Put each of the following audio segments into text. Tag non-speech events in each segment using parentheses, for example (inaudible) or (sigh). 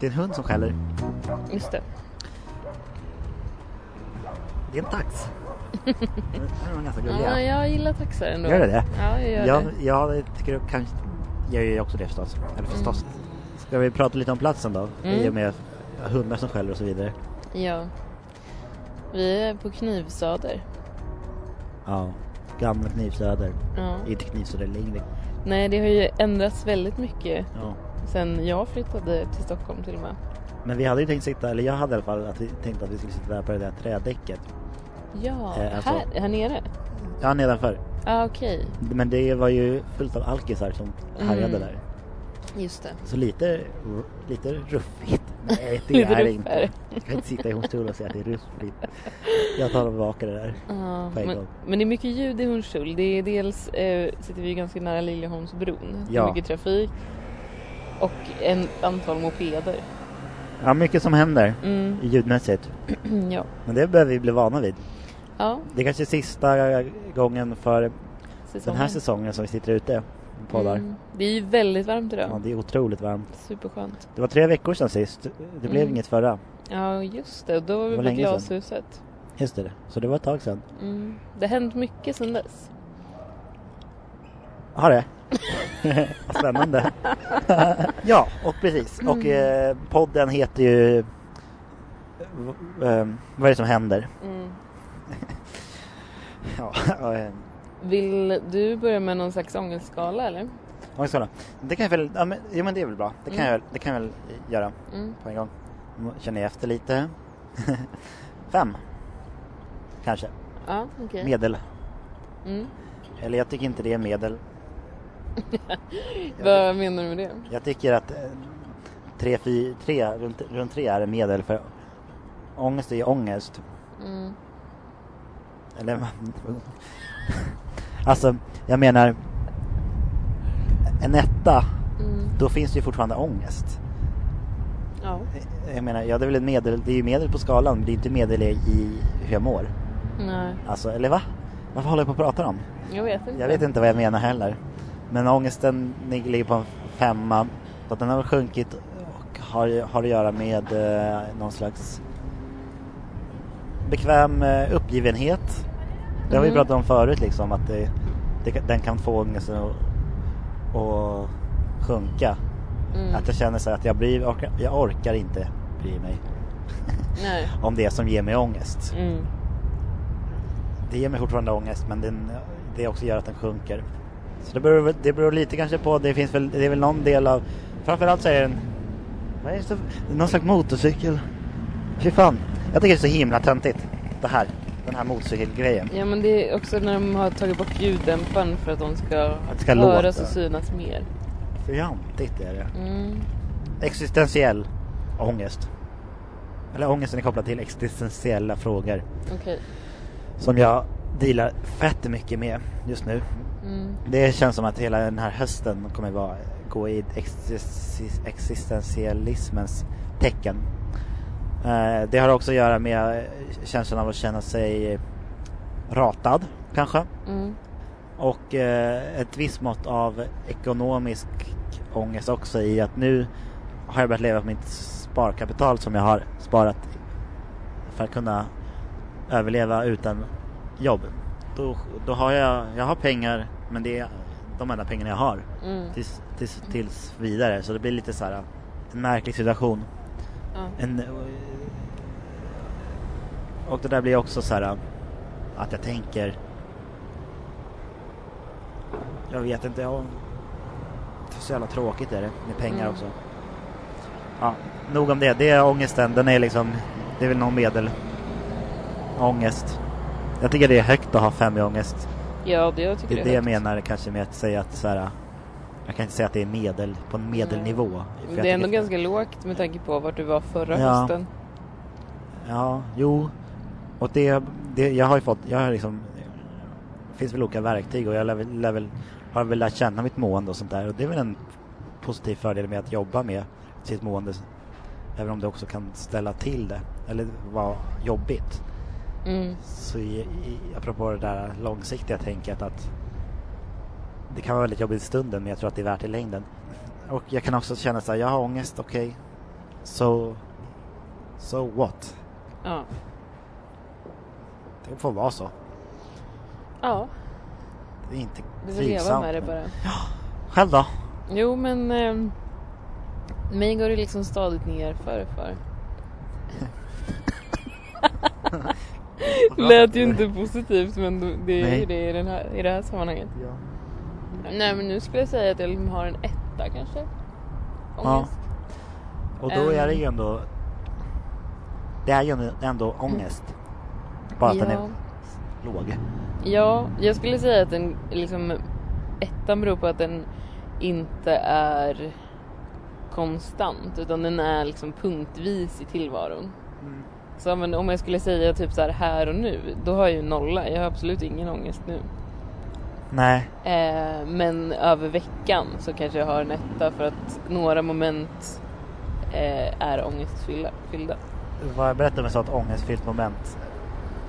Det är en hund som skäller. Just det. Det är en tax. (laughs) Den är ganska gullig. Ja, jag gillar taxar ändå. Gör du det? Ja, jag gör jag, det. jag tycker kanske... Jag gör också det förstås. Eller förstås. Ska vi prata lite om platsen då? Mm. I och med hundar som skäller och så vidare. Ja. Vi är på Knivsöder. Ja. Gamla Knivsöder. Ja. Inte Knivsöder längre. Nej, det har ju ändrats väldigt mycket Ja. Sen jag flyttade till Stockholm till och med. Men vi hade ju tänkt sitta, eller jag hade i alla fall att vi tänkte att vi skulle sitta där på det där trädäcket. Ja, Eh, alltså- här, här nere? Ja, nedanför. Ja, ah, okej. Men det var ju fullt av alkisar som härjade Mm. där. Just det. Så lite, lite ruffigt. (laughs) Nej, det är det inte. Jag kan inte sitta i Hornstull och säga att det är ruffigt. Jag tar och bevakar det där. Ja, På en men, gång. men det är mycket ljud i Hornstull. Det är dels eh, sitter vi ju ganska nära Liljeholmsbron. Ja. mycket trafik. Och en antal mopeder. Ja, mycket som händer Mm, ljudmässigt. (clears throat) ja. Men det behöver vi bli vana vid. Ja, Det är kanske är sista gången för den säsongen. här säsongen som vi sitter ute och poddar. Mm, det är ju väldigt varmt idag. Ja, det är otroligt varmt. Superskönt. Det var tre veckor sedan sist. Det blev Mm. inget förra. Ja, just det. Då var vi på. Glashuset. Just det, så det var ett tag sedan. Mm. Det har hänt mycket sedan dess. Har det? Vad (laughs) spännande. (laughs) ja, och precis. Och Mm. eh, podden heter ju... v- eh, vad är det som händer? Mm. (laughs) Ja, eh, Vill du börja med någon slags ångestskala eller? säga? det kan jag väl... Ja, men, jo, men det är väl bra. Det kan, Mm. jag, det kan jag väl göra Mm. på en gång. Känner jag efter lite. Fem. Kanske. Ja, okej. Medel. Mm. Eller jag tycker inte det är medel. (laughs) Vad menar du med det? Jag tycker att eh, tre, fy, tre, runt, runt tre är medel för ångest är ångest. Mm. Eller (laughs) Alltså, jag menar En etta, Mm. då finns det ju fortfarande ångest. Ja. Jag menar, ja det är väl ett medel, det är ju medel på skalan, men det är inte medel i, i hur jag mår. Nej, Alltså, eller va? Varför håller jag på att prata om? jag vet inte. Jag vet inte vad jag menar heller. Men ångesten ligger på en femma. Så att den har väl sjunkit och har, har att göra med eh, någon slags bekväm eh, uppgivenhet. Det har vi Mm. pratat om förut liksom att det, det, den kan få ångesten att, att sjunka. Mm. Att jag känner så här att jag, bryr, orkar, jag orkar inte bry mig Nej. (laughs) om det som ger mig ångest. Mm. Det ger mig fortfarande ångest men den, det också gör att den sjunker. Så det beror, det beror lite kanske på, det finns väl, det är väl någon del av, framförallt så är det en, vad är det så, någon slags motorcykel. Fy fan, jag tycker det är så himla töntigt. Det här, den här motorcykelgrejen. Ja men det är också när de har tagit bort ljuddämparen för att de ska, det ska höras låta. och synas mer. Fjantigt är det. Mm. Existentiell ångest. Eller ångesten är kopplad till existentiella frågor. Okej. Som jag dealar fett mycket med just nu. Mm. Det känns som att hela den här hösten kommer vara, gå i exis- existentialismens tecken. Eh, det har också att göra med känslan av att känna sig ratad, kanske. Mm. Och eh, ett visst mått av ekonomisk ångest också i att nu har jag börjat leva på mitt sparkapital som jag har sparat för att kunna överleva utan jobb. Då, då har jag, jag har pengar men det är de enda pengarna jag har Mm. tills, tills, tills vidare. Så det blir lite så här en märklig situation. Ja. En, och det där blir också så här att jag tänker jag vet inte, jag, så jävla tråkigt är det med pengar Mm. också. Ja, nog om det. Det är ångesten, den är liksom, det är väl någon medel ångest. Jag tycker det är högt att ha fem i ångest. Ja, det jag tycker Det är det jag högt. menar kanske med att säga att så här, jag kan inte säga att det är medel, på en medelnivå. Jag Det är ändå ganska lågt med tanke på vart du var förra Ja. hösten. Ja, jo. Och det, det jag har ju fått, jag har liksom, det finns väl olika verktyg och jag lär, lär väl, har väl lärt känna mitt mående och sånt där. Och det är väl en positiv fördel med att jobba med sitt mående. Även om det också kan ställa till det, eller vara jobbigt. Mm. Så i, i, apropå det där långsiktiga tänket att det kan vara väldigt jobbigt i stunden men jag tror att det är värt det i längden. Och jag kan också känna så här, jag har ångest, okej. So, so what? Ja. Det får vara så. Ja, Det är inte du får leva med det men- bara. Själv då? Jo men eh, mig går det liksom stadigt ner för för. (laughs) Lät ju inte positivt men det är ju det i, den här, i det här sammanhanget. Ja. Nej men nu skulle jag säga att jag liksom har en etta kanske. Ja. Ångest. Och då är det Ehm. ju ändå Det är ju ändå ångest. Bara att den är ja. låg. ja, jag skulle säga att den liksom ettan beror på att den inte är konstant utan den är liksom punktvis i tillvaron. Så men om jag skulle säga typ så här här och nu, då har jag ju nolla. Jag har absolut ingen ångest nu. Nej. Eh, men över veckan så kanske jag har en etta för att några moment eh, är ångestfyllda. berätta om ett sånt ångestfyllt moment.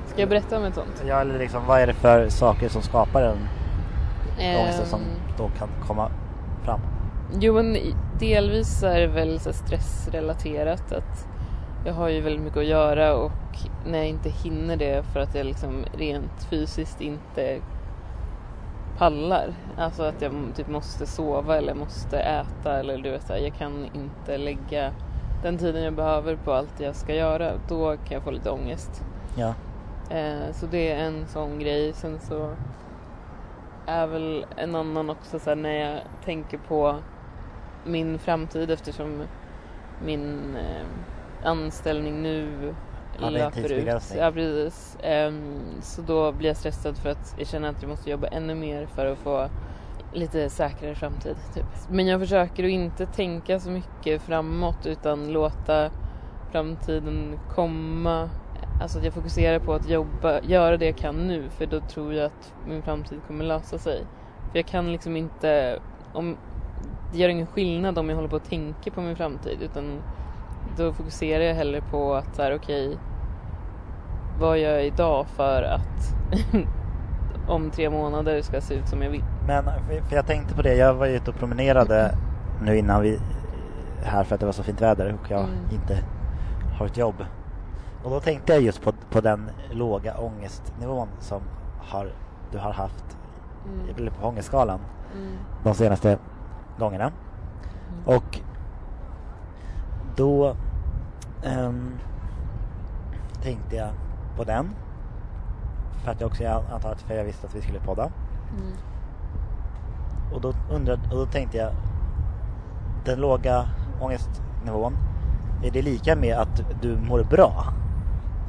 Ska jag berätta om ett sånt? Ja, eller liksom, vad är det för saker som skapar den ångesten som då kan komma fram? Jo men delvis är det väl så stressrelaterat att jag har ju väldigt mycket att göra och när jag inte hinner det för att jag liksom rent fysiskt inte pallar. Alltså att jag typ måste sova eller måste äta eller du vet så här, jag kan inte lägga den tiden jag behöver på allt jag ska göra. Då kan jag få lite ångest. Ja. Eh, så det är en sån grej. Sen så är väl en annan också så här, när jag tänker på min framtid eftersom min eh, anställning nu Ja, löper ut. Ja, precis. Ehm, så då blir jag stressad för att jag känner att jag måste jobba ännu mer för att få lite säkrare framtid. Typ. Men jag försöker att inte tänka så mycket framåt utan låta framtiden komma. Alltså att jag fokuserar på att jobba, göra det jag kan nu för då tror jag att min framtid kommer lösa sig. För jag kan liksom inte, om, det gör ingen skillnad om jag håller på att tänka på min framtid utan då fokuserar jag hellre på att så här, okej, vad gör jag idag för att (laughs) om tre månader ska se ut som jag vill. Men för- jag tänkte på det, jag var ju ute och promenerade nu innan vi här för att det var så fint väder och jag Mm. inte har ett jobb. Och då tänkte jag just på, på den låga ångestnivån som har, du har haft Mm. på ångestskalan Mm. de senaste gångerna. Och då ehm, tänkte jag på den. För att jag också, antar att för jag visste att vi skulle podda. Mm. Och då, undrade, och då tänkte jag, den låga ångestnivån, är det lika med att du mår bra?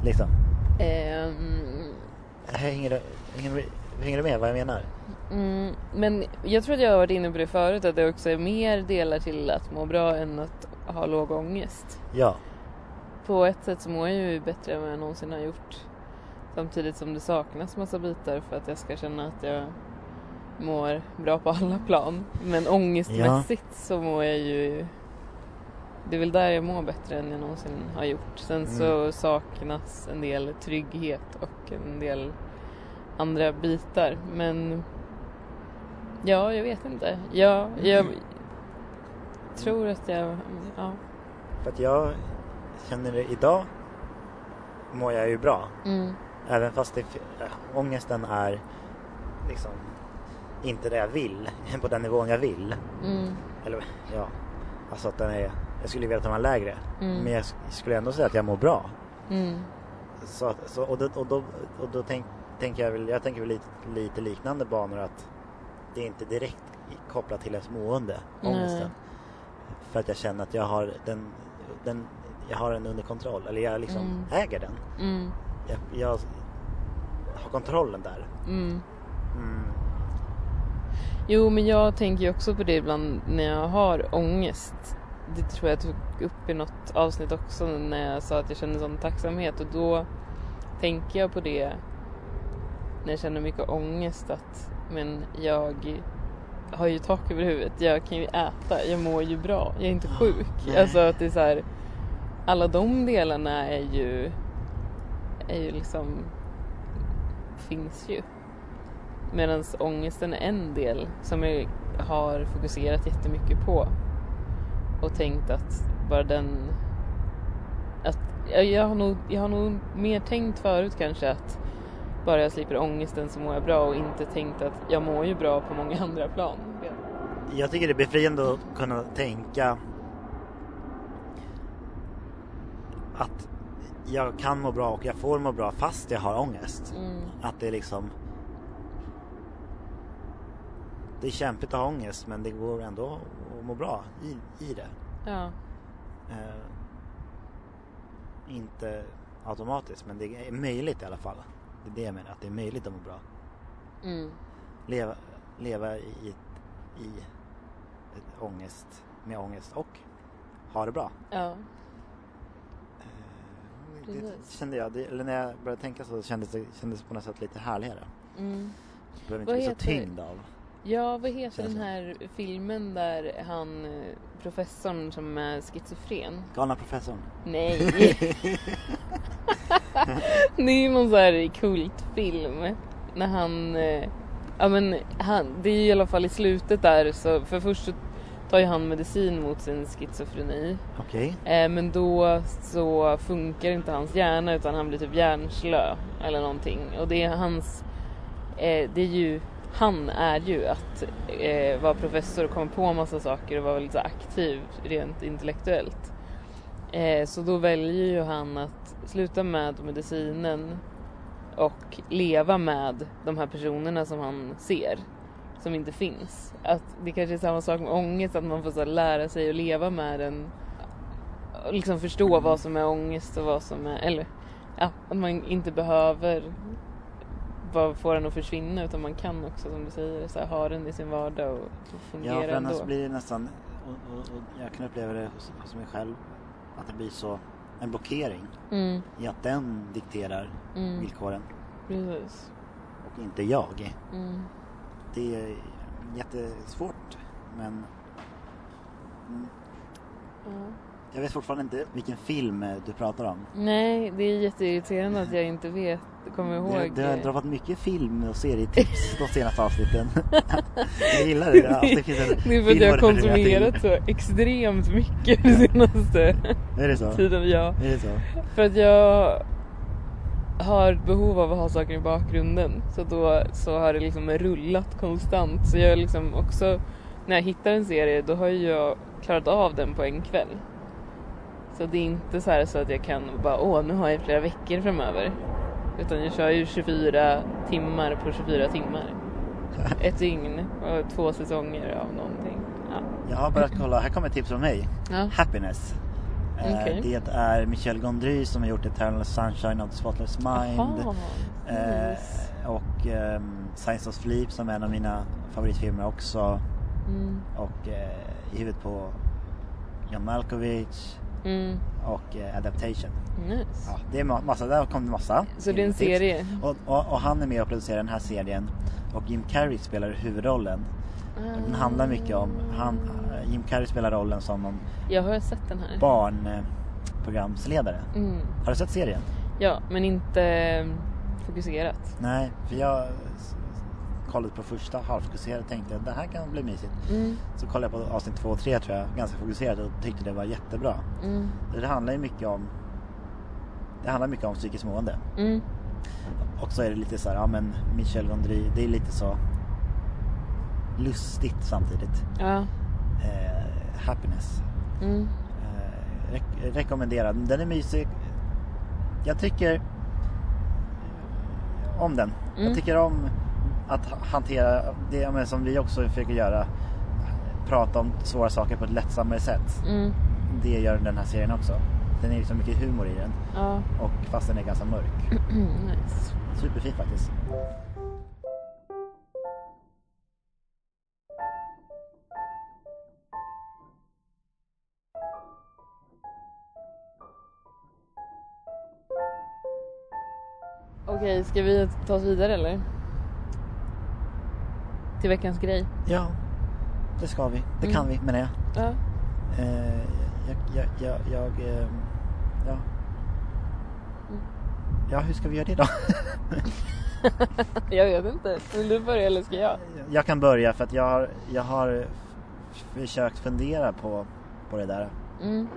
Liksom. Ehm, Hänger hänger, du, hänger du med vad jag menar? Mm, men jag tror att jag har varit inne på det förut att det också är mer delar till att må bra än att ha låg ångest. Ja. På ett sätt så mår jag ju bättre än vad jag någonsin har gjort. Samtidigt som det saknas massa bitar för att jag ska känna att jag mår bra på alla plan. Men ångestmässigt så mår jag ju... Det är väl där jag mår bättre än jag någonsin har gjort. Sen så Mm. saknas en del trygghet och en del andra bitar. Men ja, jag vet inte. Ja, jag tror att jag... Ja. För att jag känner det idag mår jag ju bra. Mm. Även fast det, ångesten är liksom inte det jag vill, (laughs) på den nivån jag vill. Mm. Eller ja, alltså att den är, jag skulle vilja att den var lägre. Mm. Men jag sk- skulle ändå säga att jag mår bra. Mm. Så, så, och, då, och då, och då tänk, tänker jag väl, jag tänker väl lite, lite liknande banor att det är inte direkt kopplat till ens mående, ångesten. För att jag känner att jag har den, den jag har den under kontroll, eller jag liksom Mm. äger den. Mm. Jag, jag har kontrollen där. Mm. Mm. Jo, men jag tänker ju också på det ibland när jag har ångest. Det tror jag tog upp i något avsnitt också när jag sa att jag känner sån tacksamhet och då tänker jag på det när jag känner mycket ångest att men jag har ju tak över huvudet, jag kan ju äta, jag mår ju bra, jag är inte sjuk. Nej. Alltså att det är så här, alla de delarna är ju, är ju liksom, finns ju. Medan ångesten är en del som jag har fokuserat jättemycket på. Och tänkt att bara den jag, jag, har nog, jag har nog mer tänkt förut kanske att bara jag slipper ångesten så mår jag bra och inte tänkt att jag mår ju bra på många (laughs) andra plan. Jag tycker det är befriande att kunna tänka att jag kan må bra och jag får må bra fast jag har ångest. Mm. Att det är liksom Det är kämpigt att ha ångest men det går ändå att må bra i, i det. Ja. Eh, inte automatiskt men det är möjligt i alla fall. Det är det jag menar, att det är möjligt att må bra. Mm. Leva, leva i, i, i ett ångest, med ångest och ha det bra. Ja. Eh, Det kände jag, det, eller när jag började tänka så kändes det, kändes det på något sätt lite härligare. Mm. Jag behöver inte Vad bli så heter- tyngd av. Ja, vad heter den det. här filmen där han, eh, professorn som är schizofren? Galna professorn. Nej! (laughs) (laughs) det är ju någon sån här kultfilm. När han, eh, ja men han, det är ju i alla fall i slutet där så, för först så tar ju han medicin mot sin schizofreni. Okej. Eh, men då så funkar inte hans hjärna utan han blir typ hjärnslö eller någonting. Och det är hans, eh, det är ju, han är ju att eh, vara professor och komma på massa saker och vara väldigt så aktiv rent intellektuellt. Eh, så då väljer ju han att sluta med medicinen och leva med de här personerna som han ser som inte finns. Att det kanske är samma sak med ångest, att man får så lära sig att leva med den och liksom förstå Mm. vad som är ångest och vad som är, eller ja, att man inte behöver bara få den att försvinna utan man kan också som du säger så här, ha den i sin vardag och fungera Ja, för annars ändå. blir det nästan, och, och, och jag kan uppleva det hos, hos mig själv, att det blir så en blockering Mm, i att den dikterar mm, villkoren precis. och inte jag. Mm. Det är jättesvårt men mm, Ja. Jag vet fortfarande inte vilken film eh, du pratar om. Nej, det är jätteirriterande att jag inte vet, kommer ihåg. Det, det har droppat mycket film och serietips de senaste avsnitten. (laughs) jag gillar det. det. alltid finns en Det är för att jag har konsumerat så extremt mycket den senaste Är det så? tiden. Ja. Är det så? För att jag har ett behov av att ha saker i bakgrunden. Så då så har det liksom rullat konstant. Så jag liksom också, när jag hittar en serie då har jag klarat av den på en kväll. Så det är inte så här så att jag kan bara, åh nu har jag flera veckor framöver. Utan jag kör ju 24 timmar på 24 timmar. (laughs) Ett dygn och två säsonger av någonting. Ja. Jag har börjat kolla, här kommer ett tips från mig. Ja. Happiness. Eh, Okej. Det är Michel Gondry som har gjort Eternal Sunshine of the Spotless Mind. Jaha, Eh, nice. och ehm, Science of Sleep som är en av mina favoritfilmer också. Mm. Och eh, i huvudet på John Malkovich Mm. och eh, Adaptation. Nice. Ja, det är ma- massa, där kom det massa. Så det är en serie? Och, och, och han är med och producerar den här serien. Och Jim Carrey spelar huvudrollen. Den handlar mycket om, han, eh, Jim Carrey spelar rollen som någon Jag har sett den här. barnprogramsledare. Mm. Har du sett serien? Ja, men inte eh, fokuserat. Nej, för jag kollade på första halvfokuserat och tänkte att det här kan bli mysigt. Mm. Så kollade jag på avsnitt två och tre tror jag, ganska fokuserat och tyckte det var jättebra. Mm. Det handlar ju mycket om det handlar mycket om psykiskt mående. Mm. Och så är det lite så här, ja men Michel Gondry, det är lite så lustigt samtidigt. Ja. Eh, happiness. Mm. Eh, rek- rekommenderad. Den är mysig. Jag tycker om den. Mm. Jag tycker om att ha- hantera det men som vi också försöker göra. Prata om svåra saker på ett lättsammare sätt. Mm. Det gör den här serien också. Den är liksom mycket humor i den. Ja. Och fast den är ganska mörk. (clears throat) nice. Superfin faktiskt. Okej, ska vi ta oss vidare eller? Till veckans grej. Ja, det ska vi. Det Mm. kan vi menar jag. Ja. Eh, jag, jag, jag, jag eh, ja. Mm. Ja, hur ska vi göra det då? (laughs) Jag vet inte. Vill du börja eller ska jag? jag kan börja för att jag har, jag har försökt fundera på, på det där. Mm.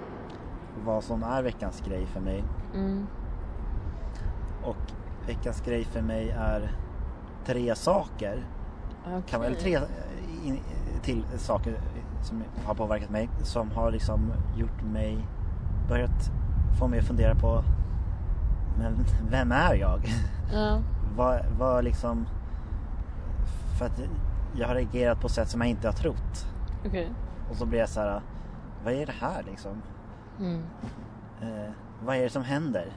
Vad som är veckans grej för mig. Mm. Och veckans grej för mig är tre saker. Kan man, eller tre eh, in, till saker som har påverkat mig. Som har liksom gjort mig, börjat få mig att fundera på men vem är jag? Ja. (laughs) vad, vad liksom... För att jag har reagerat på sätt som jag inte har trott. Okej. Och så blir jag så här, vad är det här liksom? Mm. Eh, vad är det som händer?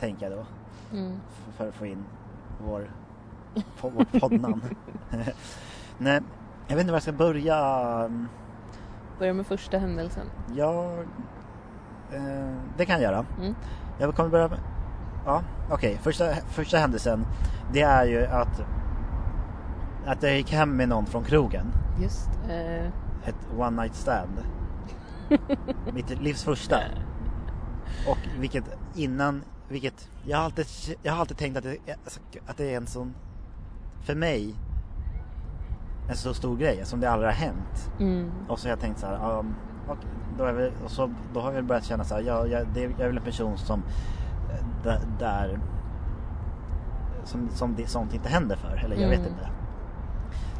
Tänker jag då. Mm. För att få in vår, vårt poddnamn. (laughs) (laughs) Nej, jag vet inte var jag ska börja. Börja med första händelsen. Jag... Eh, det kan jag göra. Mm. Jag kommer börja med... Ja, okej. Första, första händelsen. Det är ju att... Att jag gick hem med någon från krogen. Just. Eh, Ett one night stand. (laughs) Mitt livs första. Och vilket innan... Vilket... Jag har alltid, jag har alltid tänkt att det, att det är en sån... För mig... En så stor grej som det aldrig har hänt. mm. Och så har jag tänkt så här, um, och då, vi, och så, då har jag börjat känna så här, jag, jag, det, jag är väl en person som eh, där, som, som det, sånt inte händer för, eller jag vet Mm. inte.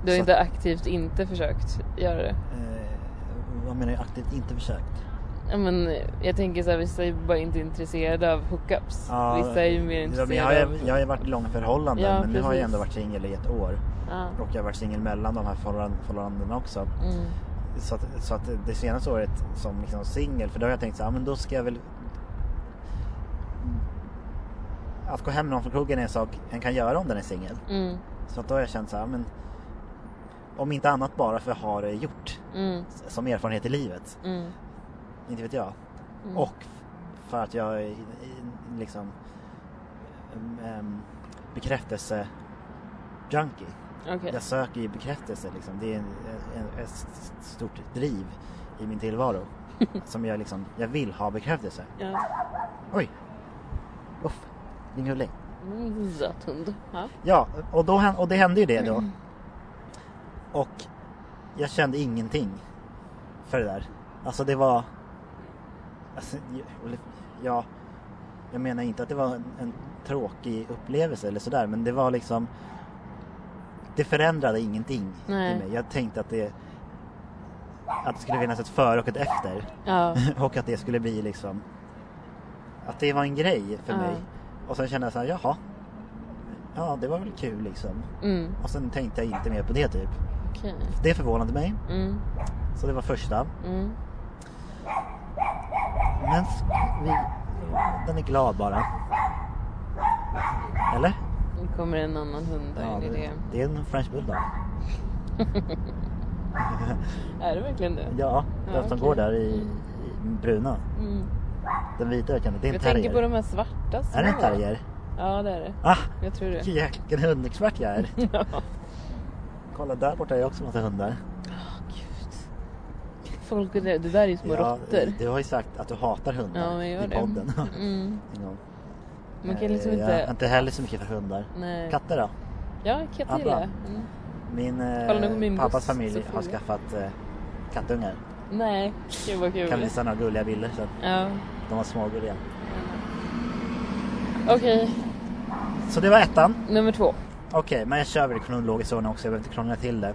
Du har Så- inte aktivt inte försökt göra det? Eh, vad menar jag aktivt inte försökt? Ja, men jag tänker så här, vissa är bara inte intresserade av hookups. Ja, vissa är ju mer jag, intresserade har, av... ju- jag har ju varit i långa förhållanden Ja, men nu har jag precis. ändå varit singel i ett år. Ja. Och jag har varit singel mellan de här förhållan- förhållandena också. Mm. Så att, så att det senaste året som liksom singel, för då har jag tänkt så här, men då ska jag väl... Att gå hem med någon från krogen är en sak en kan göra om den är singel. Mm. Så att då har jag känt så här, men... Om inte annat bara för att ha det gjort. Mm. Som erfarenhet i livet. Mm. Inte vet jag. Mm. Och för att jag är liksom... Um, bekräftelse junkie. Okej. Jag söker ju bekräftelse liksom. Det är en, en, ett stort driv i min tillvaro. (laughs) som jag liksom, jag vill ha bekräftelse. Ja. Oj! Uff, din hulling. Mm, söt hund. Ja. Ja, och, då, och det hände ju det då. Och jag kände ingenting för det där. Alltså det var... Alltså, jag- ja, jag menar inte att det var en, en tråkig upplevelse eller sådär men det var liksom... Det förändrade ingenting Nej. i mig. Jag tänkte att det... Att det skulle finnas ett före och ett efter. Ja. (laughs) och att det skulle bli liksom... Att det var en grej för Ja. mig. Och sen kände jag så här, jaha. Ja, det var väl kul liksom. Mm. Och sen tänkte jag inte mer på det typ. Okej. Det förvånade mig. Mm. Så det var första. Mm. Men vi, den är glad bara. Eller? Kommer en annan hund där. det är det. det är en french bulldog. (laughs) Är det verkligen det? Ja, Ja, som okej. går där i, i bruna. Mm. Den vita jag inte. Det är en Jag terrier. tänker på de här svarta små. Är det en terrier? Ja, det är det. Ah, Jag tror det. vilken hundexpert jag är. (laughs) Ja. Kolla där borta är också en massa hundar. Gud. Folk är det. Där är ju små råttor. Du har ju sagt att du hatar hundar Ja, men jag gör i podden. Mm. (laughs) Man kan liksom Eh, Jag är inte... inte heller så mycket för hundar. Nej. Katter då? Ja, katt Ja, gillar jag. Mm. Min, eh, min pappas familj har skaffat eh, kattungar. Nej, gud vad kul. Kan visa några gulliga bilder att Ja. de var smågulliga. Okej, Så det var ettan. nummer två. Okej, men jag kör väl i kronologisk ordning också. Jag behöver inte krångla till det.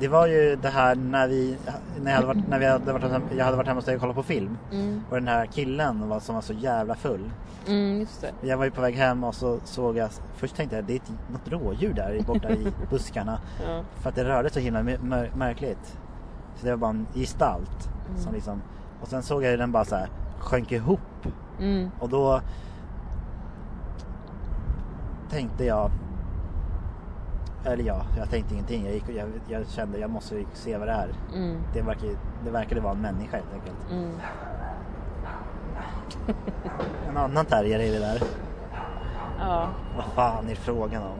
Det var ju det här när vi, när jag hade varit, när vi hade varit, jag hade varit hemma hos dig och kollat på film. Mm. Och den här killen var, som var så jävla full. Mm, just det. Jag var ju på väg hem och så såg jag, först tänkte jag det är ett, något rådjur där borta i (laughs) buskarna. Ja. För att det rörde så himla mär- mär- märkligt. Så det var bara en gestalt. Som liksom, och sen såg jag ju den bara så här sjönk ihop. Mm. Och då tänkte jag eller ja, jag tänkte ingenting. Jag, gick, jag, jag kände jag måste se vad det är. Mm. Det, verkar, det verkade vara en människa helt enkelt. Mm. (laughs) En annan terrier är det där. Ja. Vad fan är frågan om?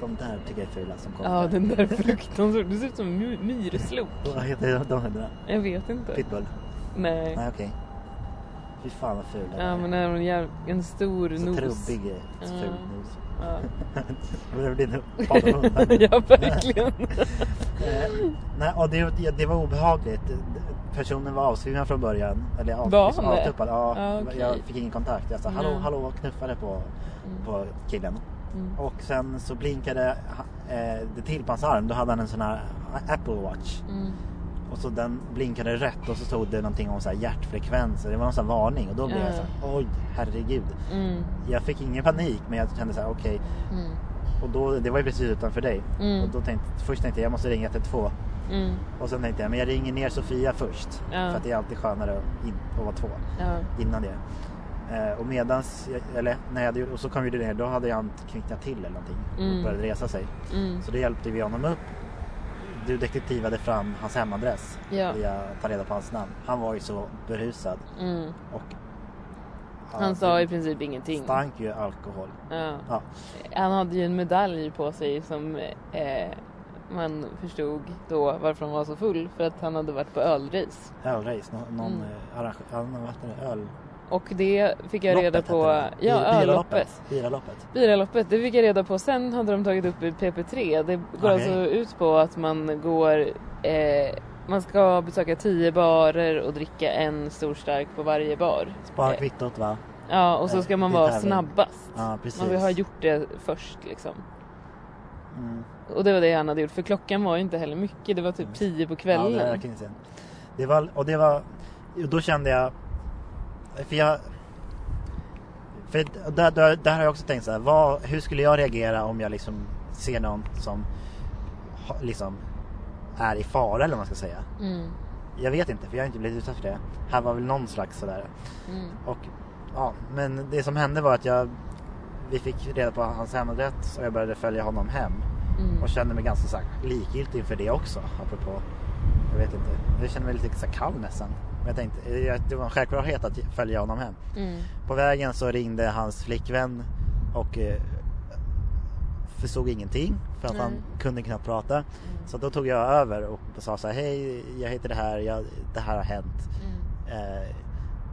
De där tycker jag är fula som kommer. ja, den där fruktansvärd. Du ser ut som my- myrslok. (laughs) Vad heter de, hundarna? Jag vet inte. Pitbull? Nej. Nej okej. Fy fan vad ful den Ja, är. men det är en, jäv... en stor Så nos. trubbig, eh, Ja. ful nos. Ja. Det par hundar. (laughs) ja, verkligen. Eh, nej, och det, det, var obehagligt. Personen var avsvimmad från början. Eller av, Var liksom det? avtuppad. Ja, Ja, okej. Jag fick ingen kontakt. Jag sa hallå, Nej. hallå knuffade på, på killen. Mm. Och sen så blinkade eh, det till på hans arm. Då hade han en sån här Apple Watch. Mm. Och så den blinkade rätt och så stod det någonting om så här hjärtfrekvens. Det var någon sån varning och då blev jag Ja. så här, oj herregud. Mm. Jag fick ingen panik men jag kände så här okej. Mm. Och då, det var ju precis utanför dig. Mm. Och då tänkte, först tänkte jag jag måste ringa 112. Mm. Och sen tänkte jag men jag ringer ner Sofia först. Ja. För att det är alltid skönare att, in, att vara två Ja. innan det. Eh, och medans, eller när jag hade, och så kom vi ner, då hade han kvicknat till eller någonting. Mm. Och började resa sig. Mm. Så då hjälpte vi honom upp. Du detektivade fram hans hemadress. Ja. Via att ta reda på hans namn. Han var ju så berusad. Mm. Och Han sa i princip ingenting. stank ju alkohol. Ja. Ja. Han hade ju en medalj på sig som eh, man förstod då varför han var så full. För att han hade varit på ölrace. Ölrace, nå- någon Mm. eh, arrange- ja, vad heter det? Öl... Och det fick jag reda Loppet på. hette det. Ja, ölloppet. Biraloppet. Biraloppet, det fick jag reda på. Sen hade de tagit upp i PP3. Det går Okej. alltså ut på att man går... Eh, man ska besöka tio barer och dricka en stor stark på varje bar. Spara kvittot va? Ja, och så ska man det vara snabbast. Ja precis. Man vill ha gjort det först liksom. Mm. Och det var det han hade gjort. För klockan var ju inte heller mycket. Det var typ tio på Ja, det kvällen. är verkligen sen. Det var, och det var, och då kände jag, för jag, för där, där, där har jag också tänkt så här, vad, hur skulle jag reagera om jag liksom ser någon som liksom är i fara eller vad man ska säga. Mm. Jag vet inte för jag har inte blivit utsatt för det. Här var väl någon slags sådär. Mm. Och ja, men det som hände var att jag, vi fick reda på hans hemadrätt och jag började följa honom hem. Mm. Och kände mig ganska så här, likgiltig inför det också. Apropå, jag vet inte. Jag kände mig lite så här kall nästan. Men jag tänkte, det var en självklarhet att följa honom hem. Mm. På vägen så ringde hans flickvän och eh, förstod ingenting. För att Nej. han kunde knappt prata. Så då tog jag över och sa så här, hej jag heter det här, jag, det här har hänt. Mm. Eh,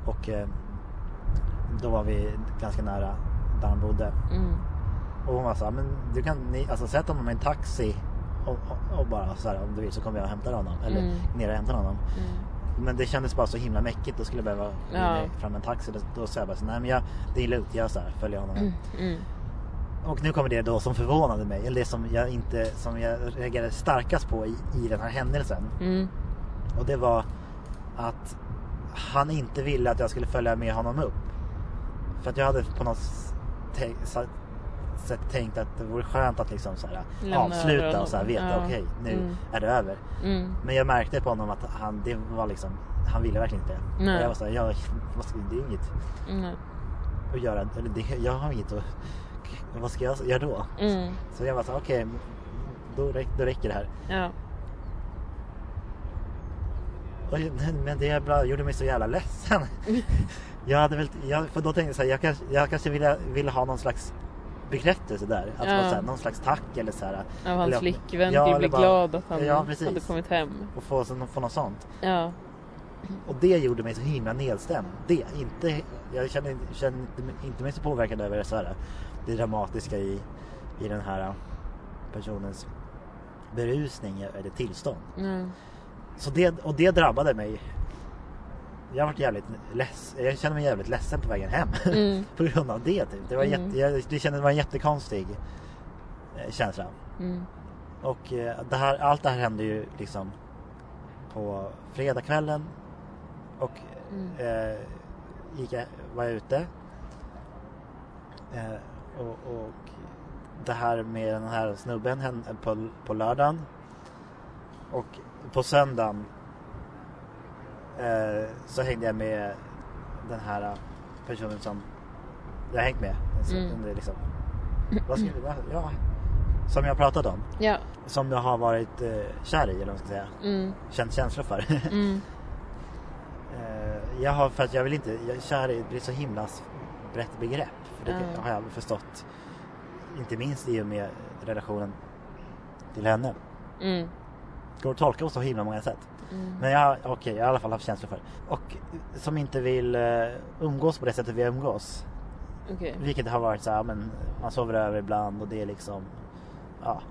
och eh, då var vi ganska nära där han bodde. Mm. Och hon var så här, men du kan ni, alltså sätt honom i en taxi och, och, och bara så här, om du vill så kommer jag och hämtar honom. Eller Mm. ner och hämtar honom. Mm. Men det kändes bara så himla mäckigt. Då skulle jag behöva Ja. fram en taxi. Då, då sa jag bara så, nej men jag, det är lugnt. Jag så här, följer honom. Mm. Mm. Och nu kommer det då som förvånade mig. Eller det som jag inte, som jag reagerade starkast på i, i den här händelsen. Mm. Och det var att han inte ville att jag skulle följa med honom upp. För att jag hade på något s- te- sa- sätt tänkt att det vore skönt att liksom så här, avsluta och så här, veta Ja. okej nu Mm. är det över. Mm. Men jag märkte på honom att han, det var liksom, han ville verkligen inte. Nej. Och jag var så här, jag, det är inget Mm. att göra. Eller det, jag har inget att, vad ska jag göra då? Mm. Så jag var så okej då, räck, då räcker det här. Ja. Oj, Men det bra, gjorde mig så jävla ledsen. (laughs) Jag hade väl, jag, för då tänkte jag så här, jag kanske, jag kanske ville, ville ha någon slags bekräftelse där. Att Ja. få så här, någon slags tack eller så här. Av hans eller- flickvän ja, bli bara- glad att han Ja, hade kommit hem. Och få, få något sånt. Ja. Och det gjorde mig så himla nedstämd. Det, inte, jag kände, kände inte, inte mig så påverkad över det, så här, det dramatiska i, i den här personens berusning eller tillstånd. Mm. Så det, och det drabbade mig. Jag var jävligt less, jag kände mig jävligt ledsen på vägen hem. Mm. (laughs) på grund av det typ. Det var, Mm. jätte, jag, det kändes, det var en jättekonstig eh, känsla. Mm. Och eh, det här, allt det här hände ju liksom på fredagskvällen. Och Mm. eh, gick jag, var jag ute. Eh, och, och det här med den här snubben hände på, på lördagen. Och på söndagen så hängde jag med den här personen som jag har hängt med. Alltså, Mm. under liksom, (clears throat) vad vad, ja, som jag pratat om. Ja. Som jag har varit eh, kär i eller vad man ska säga. Mm. Känt känslor för. (laughs) Mm. Eh, jag har, för att jag vill inte, jag, kär i, är så himla brett begrepp. För det Ja. har jag förstått. Inte minst i och med relationen till henne. Mm. Går att tolka på så himla många sätt. Mm. Men jag, okej, jag har i alla fall haft känslor för. Och som inte vill eh, umgås på det sättet vi umgås. Okej. Vilket har varit så här, men man sover över ibland och det är liksom, ja.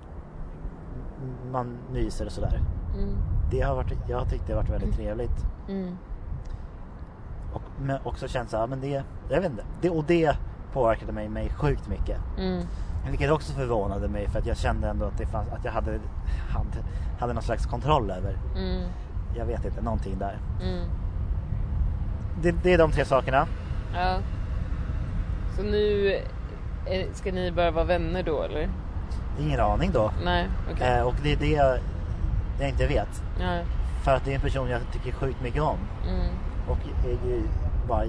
man myser och sådär. Mm. Det har varit, jag har tyckt det har varit väldigt trevligt. Mm. Och men också känt så här, men det, jag vet inte. Det, och det påverkade mig, mig sjukt mycket. Mm. Vilket också förvånade mig för att jag kände ändå att, det fanns, att jag hade, hade, hade någon slags kontroll över. Mm. Jag vet inte, någonting där. Mm. Det, det är de tre sakerna. Ja. Så nu är, ska ni bara vara vänner då eller? Ingen aning då. Nej, okej. Eh, och det är det jag, jag inte vet. Ja. För att det är en person jag tycker sjukt mycket om. Mm. Och är ju bara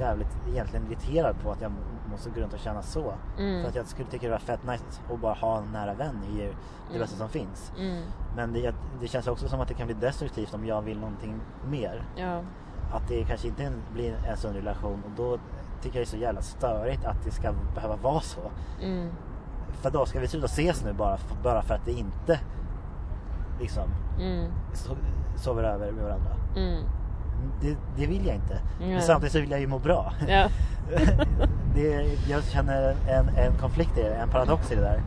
jävligt egentligen irriterad på att jag måste gå runt och känna så. Mm. För att jag skulle tycka det var fett nice att bara ha en nära vän är ju det Mm. bästa som finns. Mm. Men det, det känns också som att det kan bli destruktivt om jag vill någonting mer. Ja. Att det kanske inte blir en sund relation och då tycker jag det är så jävla störigt att det ska behöva vara så. Mm. För då ska vi sluta ses nu bara för, bara för att det inte liksom Mm. so, sover över med varandra. Det, det vill jag inte. Men samtidigt så vill jag ju må bra. Ja. (laughs) det, jag känner en, en konflikt i det, en paradox i det där.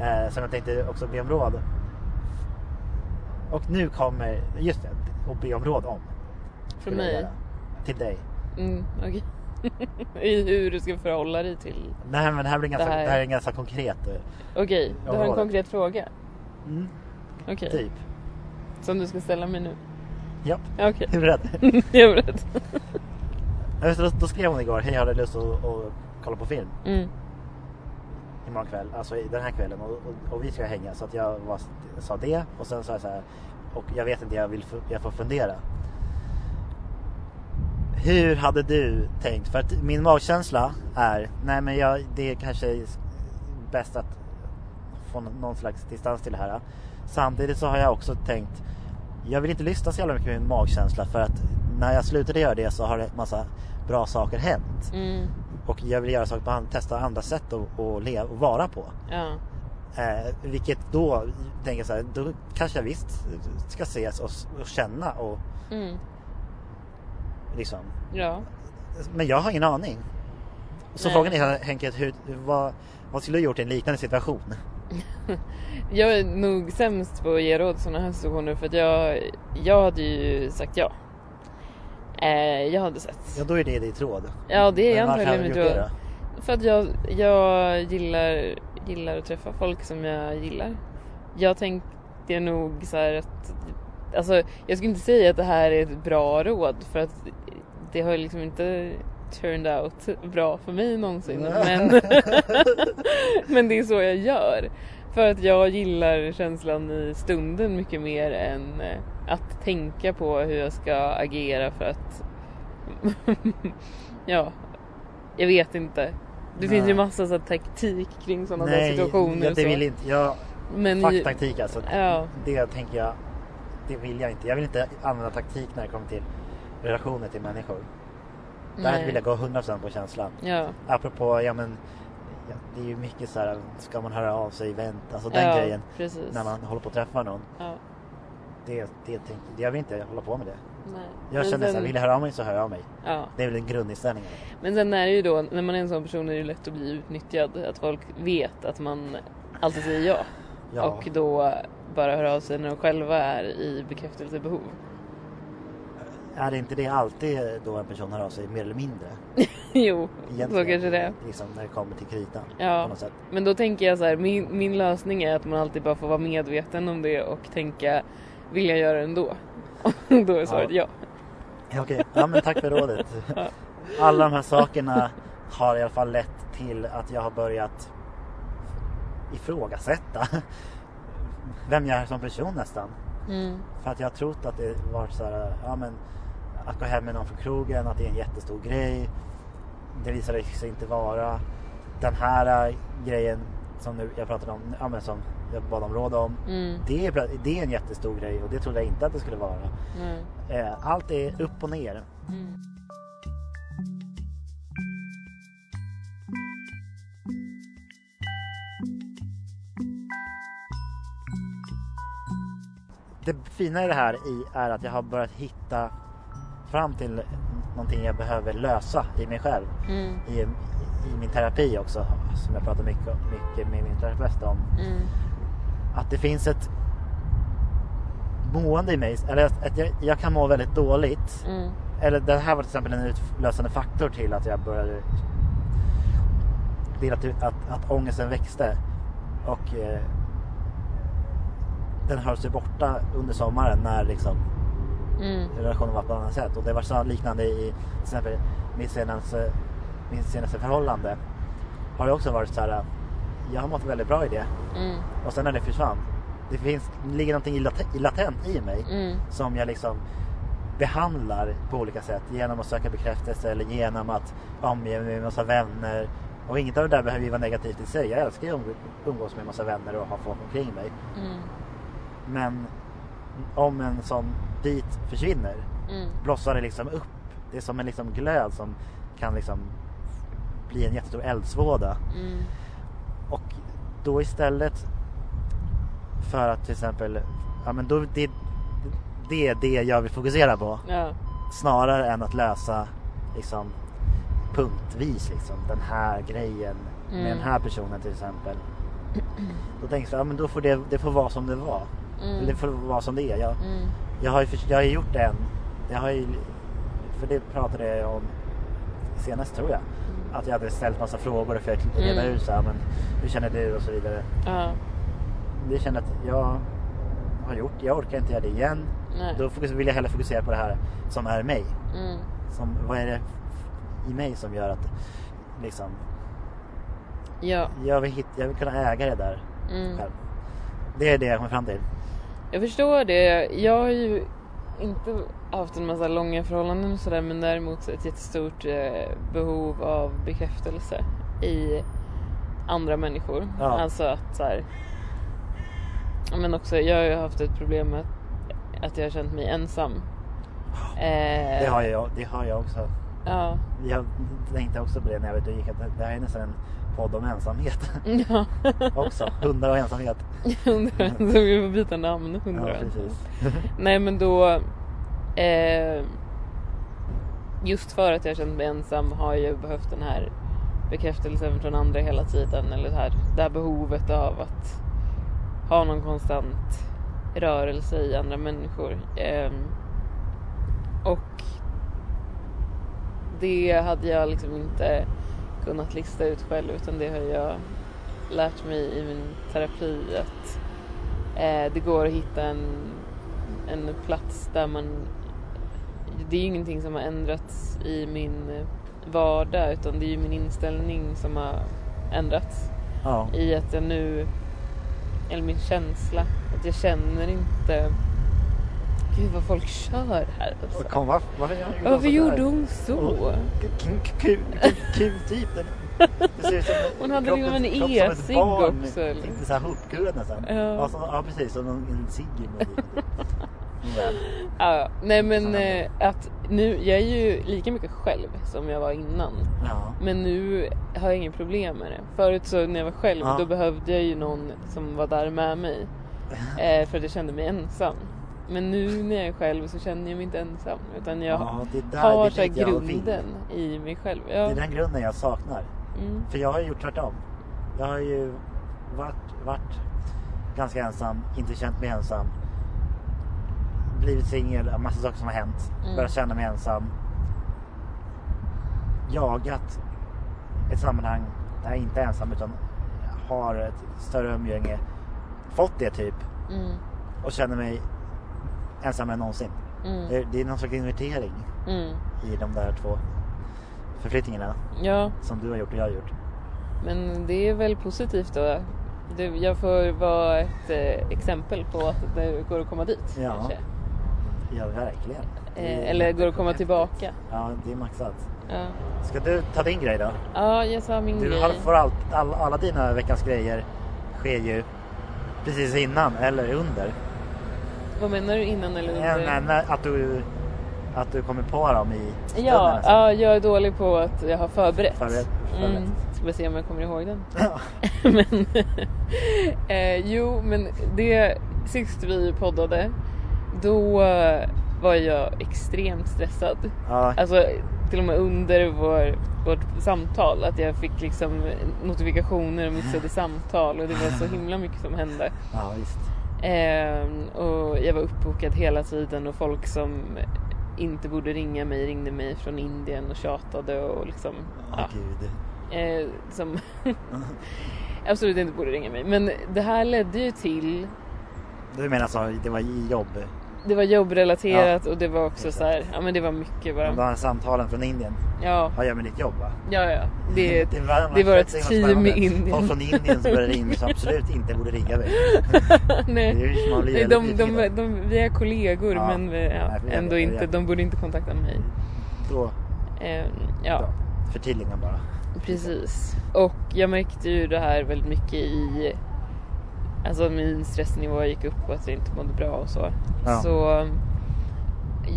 Eh, som jag tänkte också be om råd. Och nu kommer, just det, att be om råd om. Från mig? Till dig. Mm, okej. (laughs) I hur du ska förhålla dig till... Nej men det här blir ganska, Det det här- här, är ganska konkret. eh, Okej, du har en konkret fråga. Mm, Okej. Typ. Som du ska ställa mig nu. Ja, Ja, Okej. är du rädd? (laughs) Jag är beredd. (laughs) Ja, just då, då skrev hon igår, hej jag hade lust att, att kolla på film Mm. imorgon kväll, alltså i- den här kvällen och, och, och vi ska hänga så att jag var, sa det och sen sa jag så här och jag vet inte, jag, vill, jag får fundera. Hur hade du tänkt? För att min magkänsla är, nej men jag, det är kanske bäst att få nå- någon slags distans till det här. Samtidigt så har jag också tänkt, jag vill inte lyssna så jävla mycket med min magkänsla för att när jag slutade göra det så har det massa bra saker hänt. Mm. Och jag vill göra saker på testa andra sätt att, att leva och vara på. Ja. Eh, vilket då tänker jag så här, då kanske jag visst ska ses och, och känna och Mm. liksom. Ja. Men jag har ingen aning. Så Nej. frågan är helt enkelt, hur, vad, vad skulle du gjort i en liknande situation? Jag är nog sämst på att ge råd sådana här situationer för att jag, jag hade ju sagt ja. Eh, jag hade sett. Ja, då är det ditt råd. Ja, det är Men antagligen mitt det råd. För att jag, jag gillar, gillar att träffa folk som jag gillar. Jag tänkte nog så här att, alltså jag skulle inte säga att det här är ett bra råd för att det har liksom inte turned out bra för mig någonsin. Men, (laughs) men det är så jag gör. För att jag gillar känslan i stunden mycket mer än eh, att tänka på hur jag ska agera för att (laughs) ja, jag vet inte. Det finns ju Nej. massa så taktik kring sådana där Nej, situationer. och det vill inte jag. Men Fuck ju- taktik alltså. Ja. Det tänker jag, det vill jag inte. Jag vill inte använda taktik när det kommer till relationer till människor. Där Nej. vill jag gå 100% på känslan. Ja, Apropå, ja men ja, det är ju mycket så här, ska man höra av sig, vänt, alltså den ja grejen. precis. När man håller på att träffa någon. ja, Det, det, tänk, jag vill inte hålla på med det. nej. Jag känner så sen- här, vill jag höra av mig så hör jag av mig. Ja. Det är väl en grundinställning. Men sen är det ju då, när man är en sån person är det ju lätt att bli utnyttjad. Att folk vet att man alltid säger ja. Ja. Och då bara hör av sig när de själva är i bekräftelsebehov. Är inte det alltid då en person hör av sig mer eller mindre? (laughs) jo, Egentligen, så kanske det är. Liksom när det kommer till kritan. Ja. Men då tänker jag så här, min, min lösning är att man alltid bara får vara medveten om det och tänka, vill jag göra det ändå? (laughs) då är svaret ja. Ja, Okej, ja men tack för rådet. (laughs) Ja. Alla de här sakerna har i alla fall lett till att jag har börjat ifrågasätta vem jag är som person nästan. Mm. För att jag har trott att det varit så här, ja men att gå hem med någon från krogen, att det är en jättestor grej. Det visade sig inte vara. Den här äh, grejen som nu jag pratade om, ja men som jag bad om råd om. Mm. Det är, det är en jättestor grej och det trodde jag inte att det skulle vara. Eh, Allt är upp och ner. Mm. Det fina i det här är att jag har börjat hitta fram till någonting jag behöver lösa i mig själv. Mm. I, i min terapi också, som jag pratar mycket, mycket med min terapeut om. Mm. att det finns ett mående i mig, eller att jag, jag kan må väldigt dåligt. Mm. Eller det här var till exempel en utlösande faktor till att jag började till att, att, att ångesten växte. Och eh, den höll sig borta under sommaren när liksom Mm. relationen var på ett annat sätt. Och det var så liknande i till exempel mitt senaste, mitt senaste förhållande. Har det också varit så här. Jag har mått väldigt bra i det. Mm. Och sen när det försvann. Det finns, ligger någonting i lat- i latent i mig. Mm. Som jag liksom behandlar på olika sätt. Genom att söka bekräftelse eller genom att omge mig med massa vänner. Och inget av det där behöver ju vara negativt i sig. Jag älskar ju att umg- umgås med massa vänner och ha folk omkring mig. Mm. Men om en sån bit försvinner Mm. blossar det liksom upp. Det är som en liksom glöd som kan liksom bli en jättestor eldsvåda. Mm. Och då istället för att till exempel, ja men då, det, det är det jag vill fokusera på. Ja. Snarare än att lösa liksom punktvis liksom den här grejen med Mm. den här personen till exempel. Då tänker jag, ja men då får det, det får vara som det var. Mm. Det får vara som det är. Jag, Mm. Jag har ju jag har gjort en, jag har ju, för det pratade jag om senast tror jag. Att jag hade ställt massa frågor och försökt reda Mm. ut så här, men hur känner du och så vidare. Ja. Det känner att jag har gjort, jag orkar inte göra det igen. Nej. Då vill jag hellre fokusera på det här som är mig. Mm. Som, vad är det i mig som gör att liksom, Ja. jag vill, hit, jag vill kunna äga det där Mm. själv. Det är det jag kommer fram till. Jag förstår det. Jag har ju inte haft en massa långa förhållanden och sådär men däremot ett jättestort eh, behov av bekräftelse i andra människor. Ja. Alltså att så här, Men också, jag har ju haft ett problem med att, jag har känt mig ensam. Eh, Det har jag, det har jag också. Ja. Jag tänkte också på det när jag var ute och gick. Att det här är nästan en podd om ensamhet Ja. (laughs) också. Hundar och ensamhet. (laughs) Undrar, så vi får byta namn. Ja, Undrar. precis. Nej men då eh, Just för att jag känt mig ensam har jag behövt den här bekräftelsen från andra hela tiden. Eller det här, det här behovet av att ha någon konstant rörelse i andra människor. Eh, och det hade jag liksom inte kunnat lista ut själv utan det har jag lärt mig i min terapi att eh, det går att hitta en, en plats där man det är ju ingenting som har ändrats i min vardag utan det är ju min inställning som har ändrats Ja. i att jag nu eller min känsla att jag känner inte Gud vad folk kör här alltså. Kom, varför, varför, gjorde hon Varför sådär? gjorde hon så? Kul, typ. Som Hon hade liksom en som e-cigg också? Inte såhär hopkurad nästan. Ja. Precis, någon, en cigg Ja, nej men eh, att nu, jag är ju lika mycket själv som jag var innan. ja. Men nu har jag inget problem med det. Förut så när jag var själv Ja. då behövde jag ju någon som var där med mig. (laughs) Eh, för att jag kände mig ensam. Men nu när jag är själv så känner jag mig inte ensam. Utan jag Ja, det är där- har det så grunden i mig själv. Det Ja. är den grunden jag saknar. Mm. För jag har ju gjort tvärtom. Jag har ju varit, varit ganska ensam, inte känt mig ensam. Blivit singel, massa saker som har hänt. Mm. Börjat känna mig ensam. Jagat ett sammanhang där jag inte är ensam utan har ett större umgänge. Fått det typ Mm. och känner mig ensammare än någonsin. Mm. Det, är någon slags invertering Mm. i de där två förflyttningarna Ja, som du har gjort och jag har gjort. men det är väl positivt då. Det, jag får vara ett eh, exempel på att det går att komma dit. Ja. Kanske. Ja, verkligen. Eh, eller går att komma tillbaka. Ja, det är maxat. Ja, Ska du ta din grej då? ja jag sa min Du grej. får allt, all, alla dina veckans grejer sker ju precis innan eller under. Vad menar du innan eller under? Nej, nej, att, du, att du kommer på dem i stunden. Ja, alltså. ja, jag är dålig på att jag har förberett. Förberett, förberett. Mm, ska vi se om jag kommer ihåg den. (laughs) Ja. (laughs) men, (laughs) eh, jo, men det sist vi poddade då var jag extremt stressad. Ja, Alltså till och med under vår, vårt samtal att jag fick liksom notifikationer och missade samtal och det var så himla mycket som hände. ja Ehm, och jag var uppbokad hela tiden och folk som inte borde ringa mig ringde mig från Indien och tjatade och liksom Åh ja, eh, som (laughs) (laughs) absolut inte borde ringa mig. Men det här ledde ju till Du menar så, det var jobb? Det var jobbrelaterat och det var också så här, ja men det var mycket De bara. där samtalen från Indien Ja, har jag med ditt jobb va? ja, ja. Det, var, det var ett team i Indien. Folk från Indien som började ringa som absolut inte borde ringa mig. (laughs) nej. Det Nej, de, de, de, vi är kollegor Ja. men vi, ja, Nej, ändå inte, jag- de borde inte kontakta mig. Då, Ehm, ja. då. Förtydliga bara. Precis. Och jag märkte ju det här väldigt mycket i... Alltså min stressnivå gick upp och att jag inte mådde bra och så. Ja. Så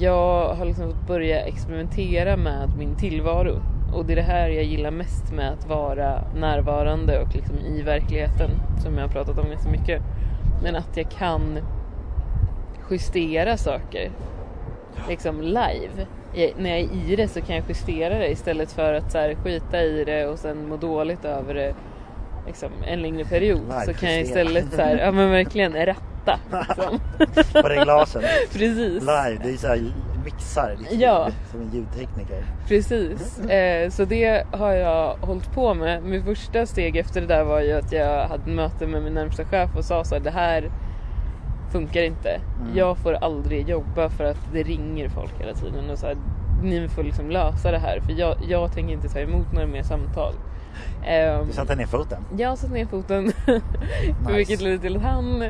jag har liksom fått börja experimentera med min tillvaro. Och det är det här jag gillar mest med att vara närvarande och liksom i verkligheten. Som jag har pratat om ganska mycket. Men att jag kan justera saker. Liksom live. Jag, när jag är i det så kan jag justera det istället för att så här, skita i det och sen må dåligt över det liksom, en längre period. Live, så kan jag istället så här, ja men verkligen ratta. Liksom. (laughs) På reglagen. (laughs) Precis. Live, det är så här mixar. Det är Ja. Som en ljudtekniker. Precis, eh, så det har jag hållit på med. Mitt första steg efter det där var ju att jag hade möte med min närmsta chef och sa så här, det här funkar inte. Mm. Jag får aldrig jobba för att det ringer folk hela tiden och så här, ni får liksom lösa det här för jag, jag tänker inte ta emot några mer samtal. Ehm, Du satte ner foten. jag satte ner foten. (laughs) Nice. vilket ledde till att han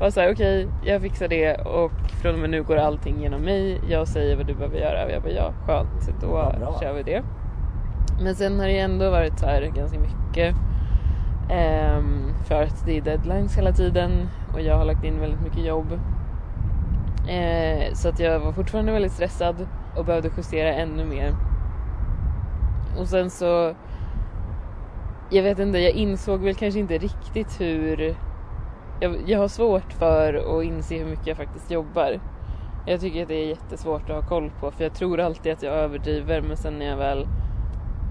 var såhär, okej jag fixar det och från och med nu går allting genom mig. Jag säger vad du behöver göra och jag bara ja skönt, då kör vi det. Men sen har det ändå varit så här ganska mycket. ehm, för att det är deadlines hela tiden och jag har lagt in väldigt mycket jobb. Eh, så att jag var fortfarande väldigt stressad och behövde justera ännu mer. Och sen så jag vet inte, jag insåg väl kanske inte riktigt hur... Jag, jag har svårt för att inse hur mycket jag faktiskt jobbar. Jag tycker att det är jättesvårt att ha koll på för jag tror alltid att jag överdriver men sen när jag väl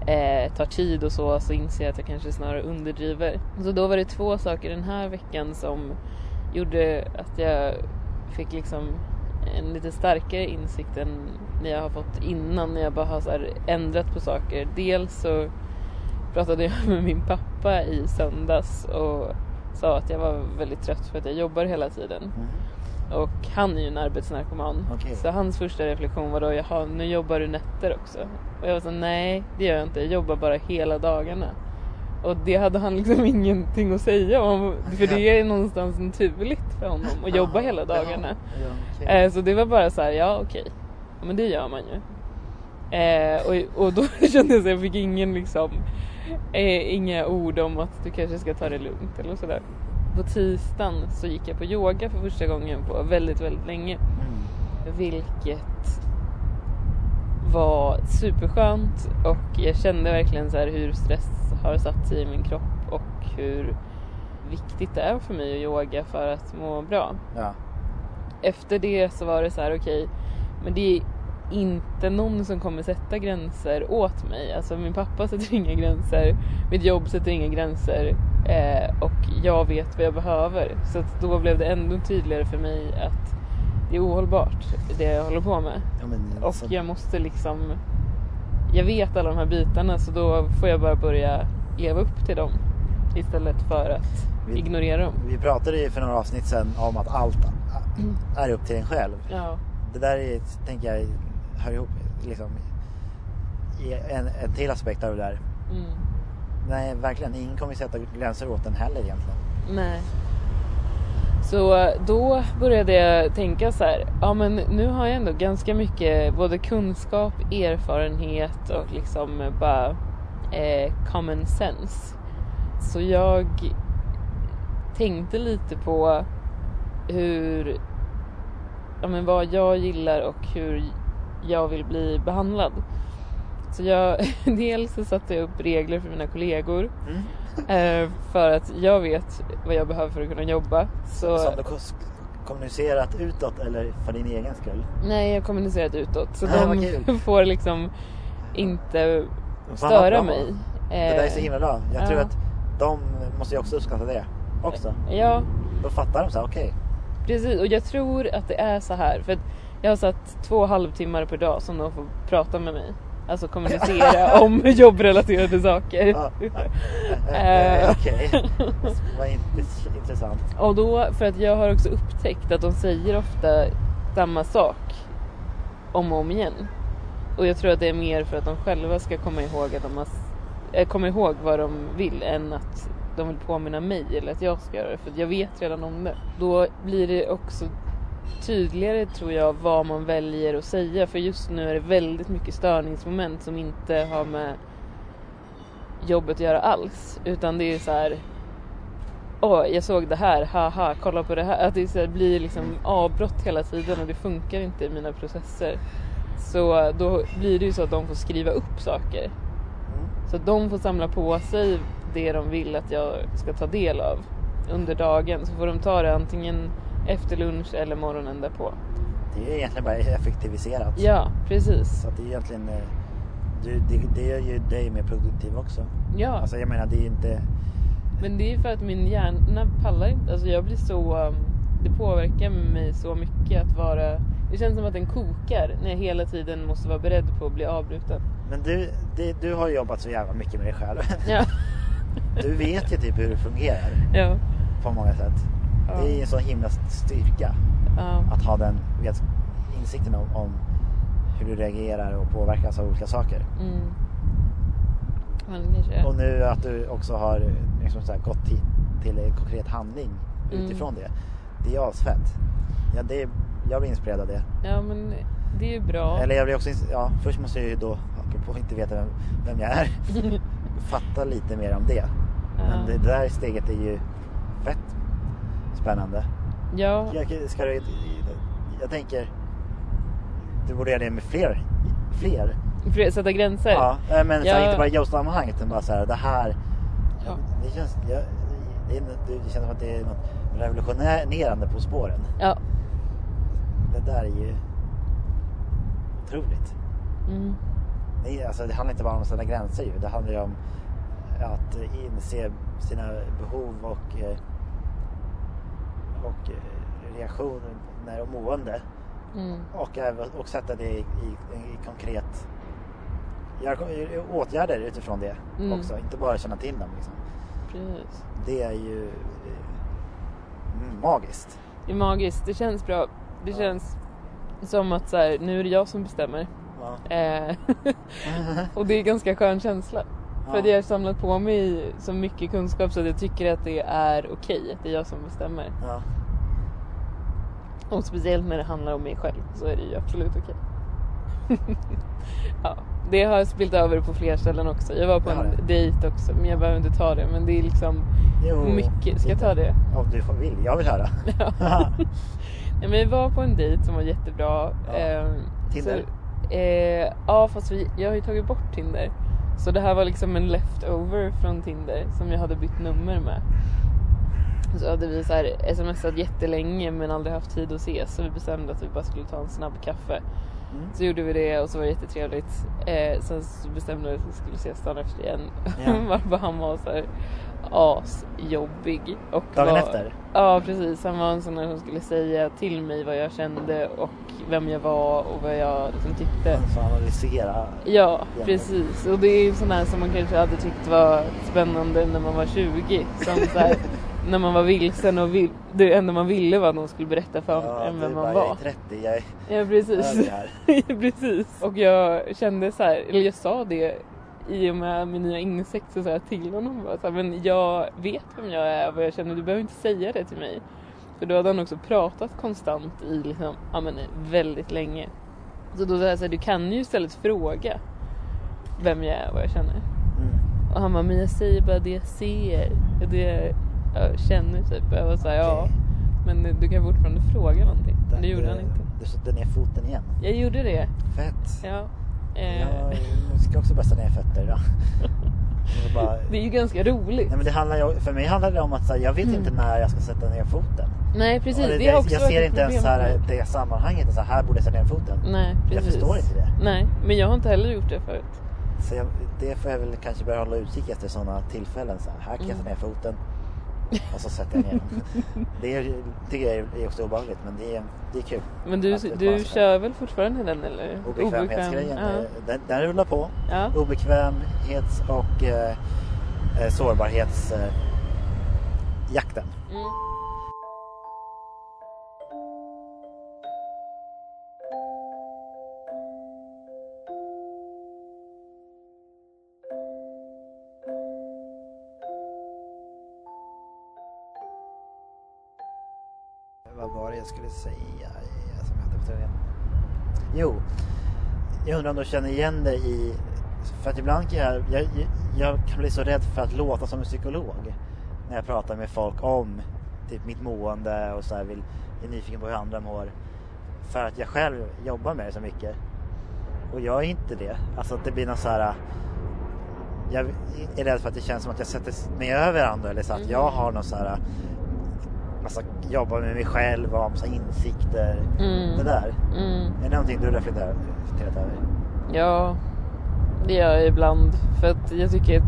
eh, tar tid och så så inser jag att jag kanske snarare underdriver. Så då var det två saker den här veckan som gjorde att jag fick liksom en lite starkare insikt än när jag har fått innan när jag bara har så här ändrat på saker. Dels så pratade jag med min pappa i söndags och sa att jag var väldigt trött för att jag jobbar hela tiden. Mm. Och han är ju en arbetsnarkoman. Okej. Så hans första reflektion var då, jaha nu jobbar du nätter också? Och jag var så nej det gör jag inte, jag jobbar bara hela dagarna. Och det hade han liksom (laughs) ingenting att säga om. För det är någonstans naturligt för honom att jobba hela dagarna. Ja, ja, okej. Eh, så det var bara så här, ja okej. Ja, Men det gör man ju. Eh, och, och då (laughs) kände jag att jag fick ingen liksom, (laughs) eh, inga ord om att du kanske ska ta det lugnt eller sådär. På tisdagen så gick jag på yoga för första gången på väldigt, väldigt länge. Mm. Vilket var superskönt och jag kände verkligen så hur stress har satt sig i min kropp och hur viktigt det är för mig att yoga för att må bra Ja. efter det så var det så här okej, men det inte någon som kommer sätta gränser åt mig. Alltså min pappa sätter inga gränser, mitt jobb sätter inga gränser eh, och jag vet vad jag behöver. Så då blev det ännu tydligare för mig att det är ohållbart det jag håller på med. Ja, men, Och så- jag måste liksom, jag vet alla de här bitarna så då får jag bara börja leva upp till dem istället för att Vi- ignorera dem. Vi pratade ju för några avsnitt sedan om att allt är upp till en själv. Ja. Det där är, tänker jag hör ihop liksom, i en, en till aspekt av det där. Mm. Nej, verkligen. Ingen kommer sätta gränser åt den heller egentligen. Nej. Så eh, då började jag tänka så här, ja men nu har jag ändå ganska mycket både kunskap, erfarenhet och liksom bara eh, common sense. Så jag tänkte lite på hur, ja men vad jag gillar och hur jag vill bli behandlad. Så jag, (laughs) dels så satte jag upp regler för mina kollegor Eh, för att jag vet vad jag behöver för att kunna jobba. Så, Som du kommunicerat utåt eller för din egen skull? Nej, jag har kommunicerat utåt. Så Ah, de (laughs) får liksom inte Fan, störa mig. Det där är så Eh, himla bra. Jag ja. tror att de måste ju också uppskatta det också. Ja, Då fattar de så här, okej. precis. Och jag tror att det är så här. För att jag har satt två halvtimmar per dag som de får prata med mig. Alltså kommunicera (laughs) om jobbrelaterade saker. Ja. (laughs) Eh. Okej. Vad int- intressant. Och då, för att jag har också upptäckt att de säger ofta samma sak om och om igen. Och jag tror att det är mer för att de själva ska komma ihåg att de har, äh, komma ihåg vad de vill än att de vill påminna mig eller att jag ska göra det. För jag vet redan om det. Då blir det också tydligare tror jag vad man väljer att säga. För just nu är det väldigt mycket störningsmoment som inte har med jobbet att göra alls. Utan det är så här Åh, jag såg det här, haha, kolla på det här. Att det så här blir liksom avbrott hela tiden och det funkar inte i mina processer. Så då blir det ju så att de får skriva upp saker. Mm. Så att de får samla på sig det de vill att jag ska ta del av under dagen. Så får de ta det antingen efter lunch eller morgonen därpå. Det är egentligen bara effektiviserat. Ja, precis. Så att det är egentligen... eh, Du, det, det gör ju dig mer produktiv också. Ja, Alltså jag menar det är ju inte... men det är för att min hjärna pallar inte. Alltså jag blir så... um, Det påverkar mig så mycket att vara... Det känns som att den kokar när jag hela tiden måste vara beredd på att bli avbruten. Men du, det, du har jobbat så jävla mycket med dig själv. Ja, Du vet ju typ hur det fungerar ja, på många sätt. Ja. Det är en sån himla styrka ja. att ha den vet, insikten om, om hur du reagerar och påverkas av olika saker. Mm. Och nu att du också har liksom så här, gått till, till en konkret handling Mm. utifrån det. Det är asfett. Ja, det är, jag blir inspirerad av det. Ja, men det är ju bra. Eller jag blir också, ja, först måste jag ju då, apropå inte veta vem, vem jag är, (laughs) fatta lite mer om det. Men det där steget är ju fett spännande. Ja, Jag, ska du, jag tänker, du borde göra det med fler. fler. att sätta gränser. Ja, men så Ja. inte bara i jobbsammanhang utan bara så här, det här. Ja. Det, känns, jag, det, det känns som att det är något revolutionerande på spåren. Ja. Det där är ju otroligt. Mm. Det, alltså, det handlar inte bara om att sätta gränser ju. Det handlar ju om att inse sina behov och, eh, och eh, reaktioner och mående. Mm. Och, och sätta det i, i, i konkret åtgärder utifrån det Mm. också. Inte bara känna till dem. Liksom. Precis. Det är ju eh, magiskt. Det är magiskt. Det känns bra. Det Ja. känns som att så här, nu är det jag som bestämmer. Ja. Eh, (laughs) (laughs) och det är en ganska skön känsla. För att jag har samlat på mig så mycket kunskap så att jag tycker att det är okej att det är jag som bestämmer. ja. Och speciellt när det handlar om mig själv så är det ju absolut okej. (laughs) ja, det har spillt över på fler ställen också. Jag var på en det. dejt också men jag behöver inte ta det. Men det är liksom Jo, mycket. Ska jag ta det? Om du får- vill. Jag vill höra. (laughs) Ja, (laughs) men vi var på en dejt som var jättebra. Ja. Ehm, Tinder? Så, eh, ja fast vi, jag har ju tagit bort Tinder. Så det här var liksom en leftover från Tinder som jag hade bytt nummer med. Så hade vi så här smsat jättelänge men aldrig haft tid att ses så vi bestämde att vi bara skulle ta en snabb kaffe. Mm. Så gjorde vi det och så var det jättetrevligt. Eh, sen så bestämde vi att vi skulle ses dagen efter igen. (laughs) Varför han var så här asjobbig. Och Dagen var, efter? Ja precis, han var en sån där som skulle säga till mig vad jag kände och vem jag var och vad jag liksom tyckte. Så analysera. Ja, Ja. precis. Och det är ju sån här som man kanske hade tyckt var spännande när man var 20. Som så här, (laughs) när man var vilsen och vill, det enda man ville var att någon skulle berätta för Ja, en vem man bara, var. Jag är 30, jag är Ja precis. (laughs) precis. Och jag kände så här, eller jag sa det i och med min nya insikt så sa jag till honom bara så här, men jag vet vem jag är och jag känner du behöver inte säga det till mig. För då hade han också pratat konstant i liksom, ja men väldigt länge. Så då sa jag så här, du kan ju istället fråga vem jag är och vad jag känner. Mm. Och han bara, men jag säger bara det jag ser. Det jag känner typ. Jag var såhär, ja. Okej. Men du kan fortfarande fråga någonting. Men det gjorde du, han inte. Du satte ner foten igen. Jag gjorde det. Fett. Ja. Eh, Jag ska också bästa ner fötter. Och så bara, (laughs) Det är ju ganska roligt. nej, men det handlar ju, för mig handlar det om att här, jag vet Mm. inte när jag ska sätta ner foten. Nej precis, Och det, det, jag varit ser inte ens så här, det sammanhanget, så här, här borde jag sätta ner foten. Nej Jag precis. förstår inte det. Nej, men jag har inte heller gjort det förut. Så jag, det får jag väl kanske börja hålla utkik efter sådana tillfällen. Så här, här kan jag sätta ner foten och så sätter jag ner den. Det är, tycker jag är också obehagligt men det är, det är kul. Men du, du kör väl fortfarande den eller? Obekvämhetsgrejen, Obekväm, eh, den, den rullar på. Ja. Obekvämhets och eh, eh, sårbarhetsjakten. Eh, jakten. Mm. Jag skulle säga som jag hade på tungan? Jo, jag undrar om du känner igen dig i... För att ibland kan jag, jag, jag kan bli så rädd för att låta som en psykolog. När jag pratar med folk om typ mitt mående och så här vill, är nyfiken på hur andra mår. För att jag själv jobbar med det så mycket. Och jag är inte det. Alltså att det blir någon så här... Jag är rädd för att det känns som att jag sätter mig över andra eller så att jag har någon så här massa jobba med mig själv och massa insikter. Mm. Det där. Mm. Är det någonting du reflekterar reflekterat över? Ja, det gör jag ibland. För att jag tycker att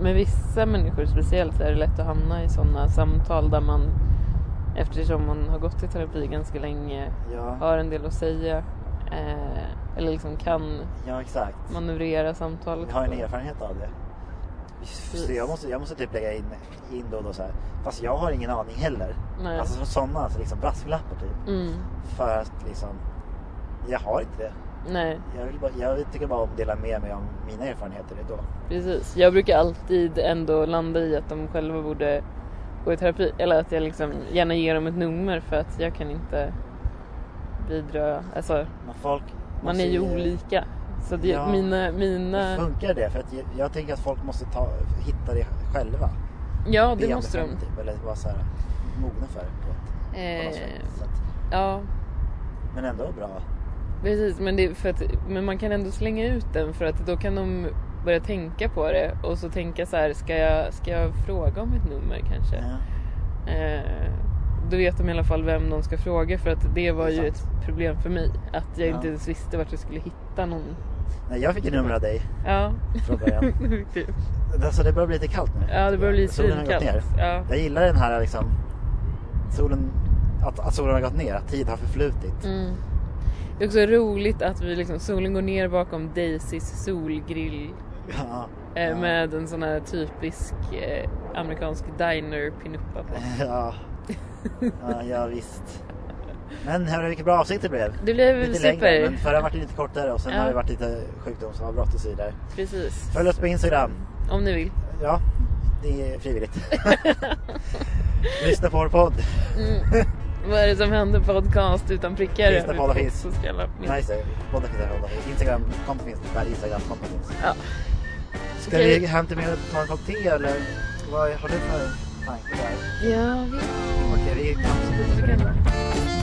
med vissa människor speciellt är det lätt att hamna i sådana samtal där man eftersom man har gått i terapi ganska länge Ja, har en del att säga eh, eller liksom kan ja manövrera samtalet. Jag har en erfarenhet av det. Så jag måste, jag måste typ lägga in, in då, och då så här. Fast jag har ingen aning heller. Nej. Alltså sådana alltså liksom brasklappar typ. Mm, För att liksom, jag har inte det. nej, Jag, vill bara, jag tycker bara om att dela med mig om mina erfarenheter då. precis. Jag brukar alltid ändå landa i att de själva borde gå i terapi. Eller att jag liksom gärna ger dem ett nummer för att jag kan inte bidra. Alltså, Men folk man måste är ju olika. Så det, Ja. mina, mina... Funkar det? För att jag, jag tänker att folk måste ta, hitta det själva. Ja, Be det om måste de. Typ, eller vara så här mogna för det på, ett, Eh, sätt. Ja, men ändå bra. precis. Men, det, för att, men man kan ändå slänga ut den för att då kan de börja tänka på det och så tänka så här, ska jag, ska jag fråga om ett nummer kanske? Ja. Eh, då vet de i alla fall vem de ska fråga för att det var Det ju sant. ett problem för mig. Att jag Ja. inte ens visste vart jag skulle hitta någon. Nej, jag fick ett nummer av dig Ja, från början. (laughs) alltså det börjar bli lite kallt nu. ja det börjar bli Solen har gått ner. svinkallt. Ja. Jag gillar den här liksom, solen, att, att solen har gått ner, att tid har förflutit. Mm. Det är också roligt att vi liksom, solen går ner bakom Daisys solgrill Ja, eh, ja. med en sån här typisk eh, amerikansk diner pinuppa på. (laughs) Ja. ja, ja visst. Men hörru vilket bra avsnitt det blev. Det blev Lite super. längre, men förra var det lite kortare och sen Ja. har det varit lite sjukdomsavbrott och så vidare. Precis. Följ oss på Instagram. Om ni vill. Ja, det är frivilligt. (laughs) Lyssna på vår podd. Mm. Vad är det som händer podcast utan prickar? Finns där poddar finns. Nice, podden finns. Instagram-konto finns där. Instagram-konto finns. Ja. Ska Okej. vi hämta med ta en kopp te eller vad har du för tanke där? Ja, vi... Okej, vi kan vi kan-